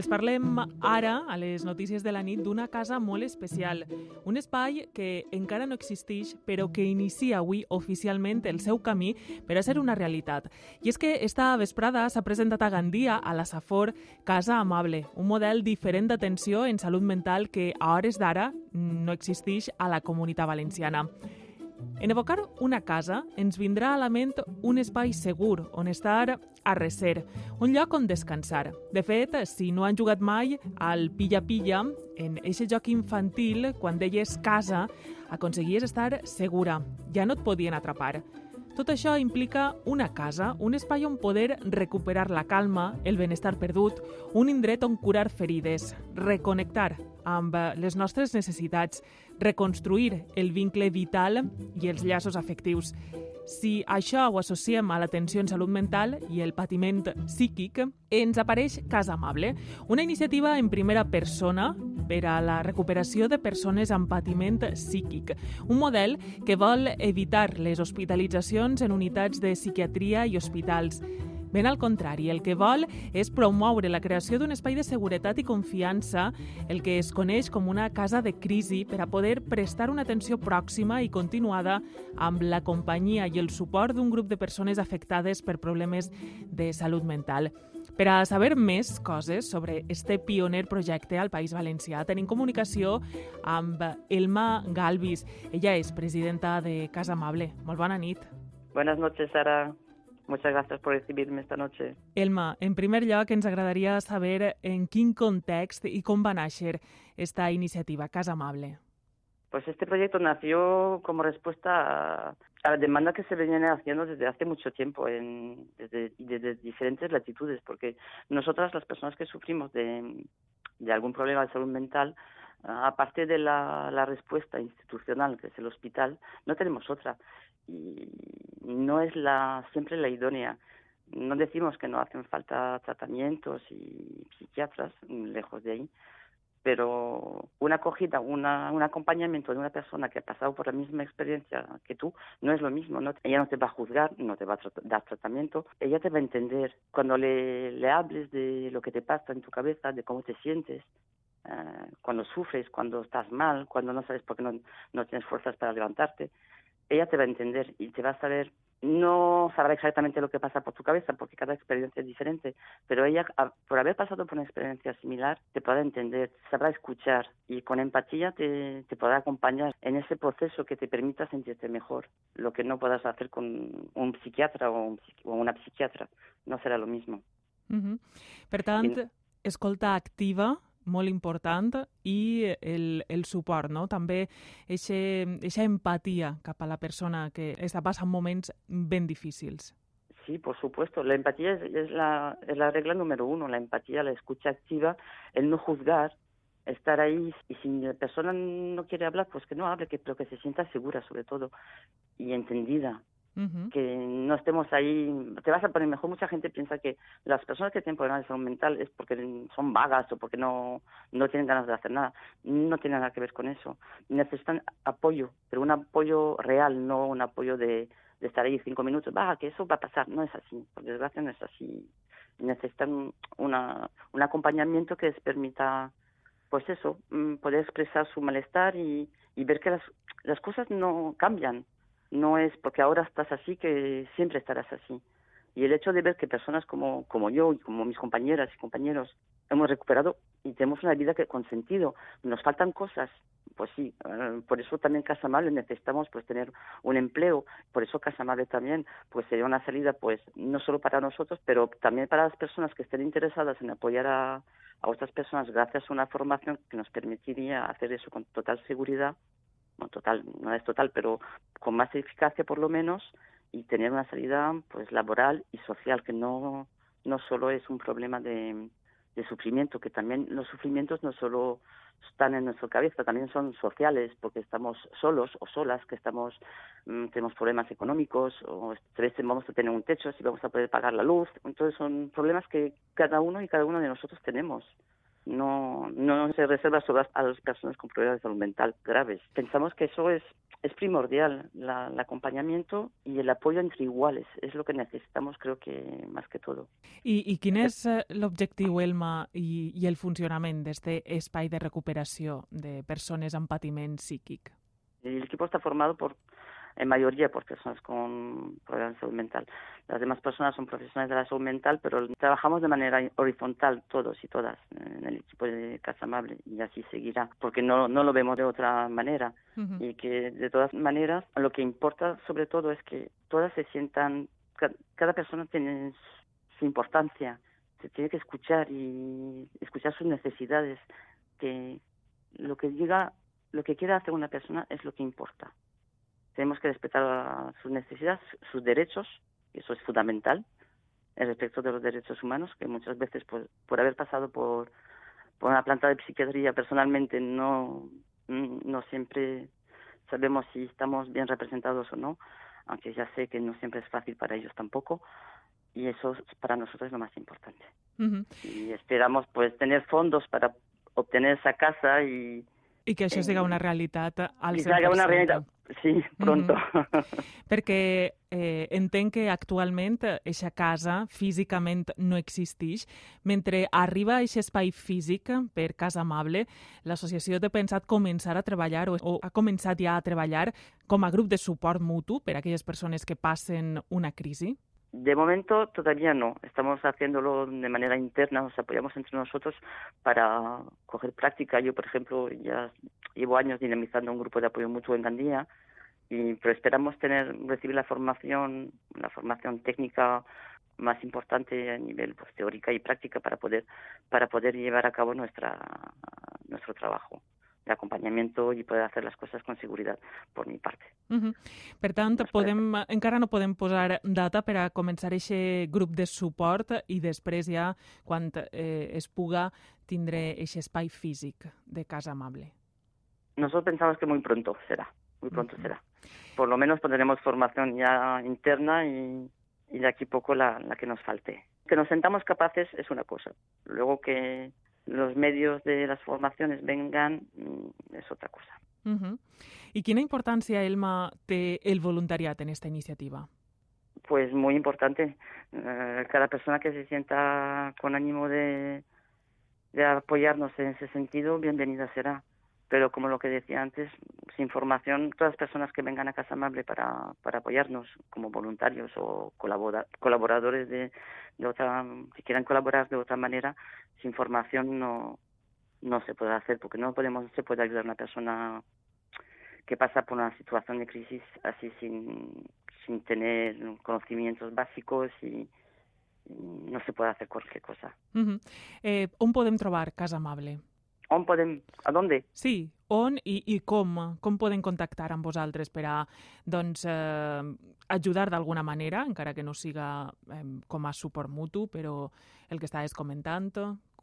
Els parlem ara, a les notícies de la nit, d'una casa molt especial. Un espai que encara no existeix, però que inicia avui oficialment el seu camí per a ser una realitat. I és que esta vesprada s'ha presentat a Gandia, a la Safor, Casa Amable, un model diferent d'atenció en salut mental que a hores d'ara no existeix a la comunitat valenciana. En evocar una casa ens vindrà a la ment un espai segur on estar a recer, un lloc on descansar. De fet, si no han jugat mai al pilla-pilla, en aquest joc infantil, quan deies casa, aconseguies estar segura. Ja no et podien atrapar. Tot això implica una casa, un espai on poder recuperar la calma, el benestar perdut, un indret on curar ferides, reconnectar amb les nostres necessitats, reconstruir el vincle vital i els llaços afectius. Si això ho associem a l'atenció en salut mental i el patiment psíquic, ens apareix Casa Amable, una iniciativa en primera persona per a la recuperació de persones amb patiment psíquic. Un model que vol evitar les hospitalitzacions en unitats de psiquiatria i hospitals. Ben al contrari, el que vol és promoure la creació d'un espai de seguretat i confiança, el que es coneix com una casa de crisi, per a poder prestar una atenció pròxima i continuada amb la companyia i el suport d'un grup de persones afectades per problemes de salut mental. Per a saber més coses sobre este pioner projecte al País Valencià, tenim comunicació amb Elma Galvis. Ella és presidenta de Casa Amable. Molt bona nit. Buenas noches, Sara. Muchas gracias por recibirme esta noche. Elma, en primer lloc ens agradaria saber en quin context i com va néixer esta iniciativa Casa Amable. Pues este proyecto nació como respuesta a, la demanda que se venían haciendo desde hace mucho tiempo en, desde, desde diferentes latitudes, porque nosotras, las personas que sufrimos de, de algún problema de salud mental, aparte de la, la respuesta institucional, que es el hospital, no tenemos otra. Y no es la siempre la idónea. No decimos que no hacen falta tratamientos y psiquiatras, lejos de ahí, pero una acogida, una, un acompañamiento de una persona que ha pasado por la misma experiencia que tú no es lo mismo. ¿no? Ella no te va a juzgar, no te va a dar tratamiento, ella te va a entender. Cuando le, le hables de lo que te pasa en tu cabeza, de cómo te sientes, uh, cuando sufres, cuando estás mal, cuando no sabes por qué no tienes fuerzas para levantarte, ella te va a entender y te va a saber no sabrá exactamente lo que pasa por tu cabeza porque cada experiencia es diferente, pero ella, por haber pasado por una experiencia similar, te podrá entender, sabrá escuchar y con empatía te, te podrá acompañar en ese proceso que te permita sentirte mejor, lo que no puedas hacer con un psiquiatra o, un, o una psiquiatra, no será lo mismo. Uh -huh. Per tant, I... escolta activa molt important i el, el suport, no? també aquesta empatia cap a la persona que està passant moments ben difícils. Sí, por supuesto. La empatía es, es, la, es la regla número uno. La empatía, la escucha activa, el no juzgar, estar ahí. Y si la persona no quiere hablar, pues que no hable, que, pero que se sienta segura sobre todo y entendida. Que no estemos ahí, te vas a poner mejor. Mucha gente piensa que las personas que tienen problemas de salud mental es porque son vagas o porque no, no tienen ganas de hacer nada. No tiene nada que ver con eso. Necesitan apoyo, pero un apoyo real, no un apoyo de, de estar ahí cinco minutos. Va, que eso va a pasar. No es así, por desgracia no es así. Necesitan una, un acompañamiento que les permita, pues eso, poder expresar su malestar y, y ver que las, las cosas no cambian no es porque ahora estás así que siempre estarás así. Y el hecho de ver que personas como, como yo y como mis compañeras y compañeros hemos recuperado y tenemos una vida que con sentido, nos faltan cosas, pues sí, uh, por eso también Casa Amable necesitamos pues tener un empleo, por eso Casa Amable también pues sería una salida pues no solo para nosotros, pero también para las personas que estén interesadas en apoyar a, a otras personas gracias a una formación que nos permitiría hacer eso con total seguridad total, no es total, pero con más eficacia por lo menos y tener una salida pues laboral y social que no no solo es un problema de, de sufrimiento, que también los sufrimientos no solo están en nuestra cabeza, también son sociales, porque estamos solos o solas, que estamos mmm, tenemos problemas económicos o estrés, vamos a tener un techo, si vamos a poder pagar la luz, entonces son problemas que cada uno y cada uno de nosotros tenemos no, no se reserva solo a las personas con problemas de salud mental graves. Pensamos que eso es, es primordial, la, el acompañamiento y el apoyo entre iguales. Es lo que necesitamos, creo que más que todo. I, i quin és eh, l'objectiu, Elma, i, i el funcionament d'aquest espai de recuperació de persones amb patiment psíquic? El equipo está formado por en mayoría por personas con problemas de salud mental. Las demás personas son profesionales de la salud mental, pero trabajamos de manera horizontal todos y todas en el equipo de Casa Amable y así seguirá, porque no, no lo vemos de otra manera Uh -huh. y que de todas maneras lo que importa sobre todo es que todas se sientan, ca- cada persona tiene su importancia, se tiene que escuchar y escuchar sus necesidades, que lo que diga, lo que quiera hacer una persona es lo que importa. Tenemos que respetar sus necesidades, sus derechos, y eso es fundamental, el respeto de los derechos humanos, que muchas veces por, por haber pasado por, por una planta de psiquiatría personalmente no, no siempre sabemos si estamos bien representados o no, aunque ya sé que no siempre es fácil para ellos tampoco, y eso es- para nosotros es lo más importante. Uh -huh. Y esperamos pues tener fondos para obtener esa casa y, I que això Eh, siga una realitat al y 100%. salga una realidad. Sí, pronto. Perquè eh, entenc que actualment eixa casa físicament no existeix. Mentre arriba a aquest espai físic per Casa Amable, l'associació té pensat començar a treballar o, o ha començat ja a treballar com a grup de suport mutu per a aquelles persones que passen una crisi? De momento todavía no. Estamos haciéndolo de manera interna, nos apoyamos entre nosotros para coger práctica. Yo, por ejemplo, ya llevo años dinamizando un grupo de apoyo mutuo en Gandía, y, pero esperamos tener recibir la formación, la formación técnica más importante a nivel pues, teórica y práctica para poder para poder llevar a cabo nuestra nuestro trabajo de acompañamiento y poder hacer las cosas con seguridad por mi parte. Uh -huh. Per tant, podem, encara no podem posar data per a començar aquest grup de suport i després ja, quan eh, es puga, tindré aquest espai físic de Casa Amable. Nosotros pensamos que muy pronto será, muy pronto será. Por lo menos tendremos formación ya interna y, y de aquí poco la, la que nos falte. Que nos sentamos capaces es una cosa. Luego que los medios de las formaciones vengan mm, es otra cosa. Uh -huh. I quina importància, Elma, té el voluntariat en esta iniciativa? Pues muy importante. Eh, cada persona que se sienta con ánimo de, de apoyarnos en ese sentido, bienvenida será. Pero como lo que decía antes, sin formación, todas las personas que vengan a Casa Amable para, apoyarnos como voluntarios o colabora- colaboradores de, otra, que quieran colaborar de otra manera, sin formación no, no se puede hacer, porque no podemos, se puede ayudar a una persona que pasa por una situación de crisis así sin, sin tener conocimientos básicos y, no se puede hacer cualquier cosa. Uh -huh. eh, trobar Casa Amable? ¿On podem, ¿A dónde? Sí, on i, i com? Com poden contactar amb vosaltres per a doncs, eh, ajudar d'alguna manera, encara que no siga eh, com a suport mutu, però el que estàs comentant,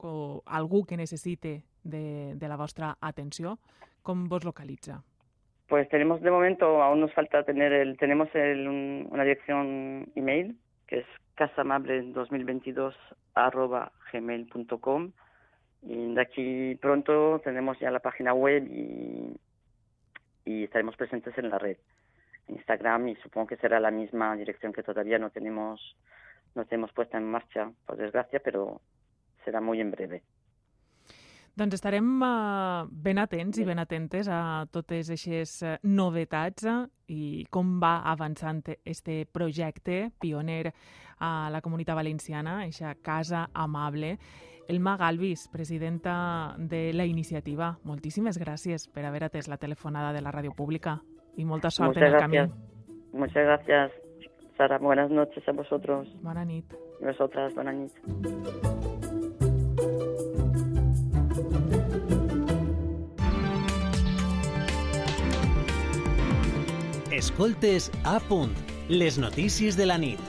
o algú que necessite de, de la vostra atenció, com vos localitza? Pues tenemos de momento, aún nos falta tener el, tenemos el, un- una dirección email que es casamable2022 arroba gmail.com y de aquí pronto tenemos ya la página web y, y estaremos presentes en la red, Instagram y supongo que será la misma dirección que todavía no tenemos, no tenemos puesta en marcha, por desgracia, pero será muy en breve. Doncs estarem eh, ben atents i ben atentes a totes aquestes eh, novetats eh, i com va avançant este projecte pioner a la comunitat valenciana, aquesta casa amable. Elma Galvis, presidenta de la iniciativa, moltíssimes gràcies per haver atès la telefonada de la ràdio pública i molta sort Muchas en el gracias. camí. Muchas gracias, Sara. Buenas noches a vosotros. Bona nit. Y vosotras, buenas noches. Escoltes a punt, les notícies de la nit.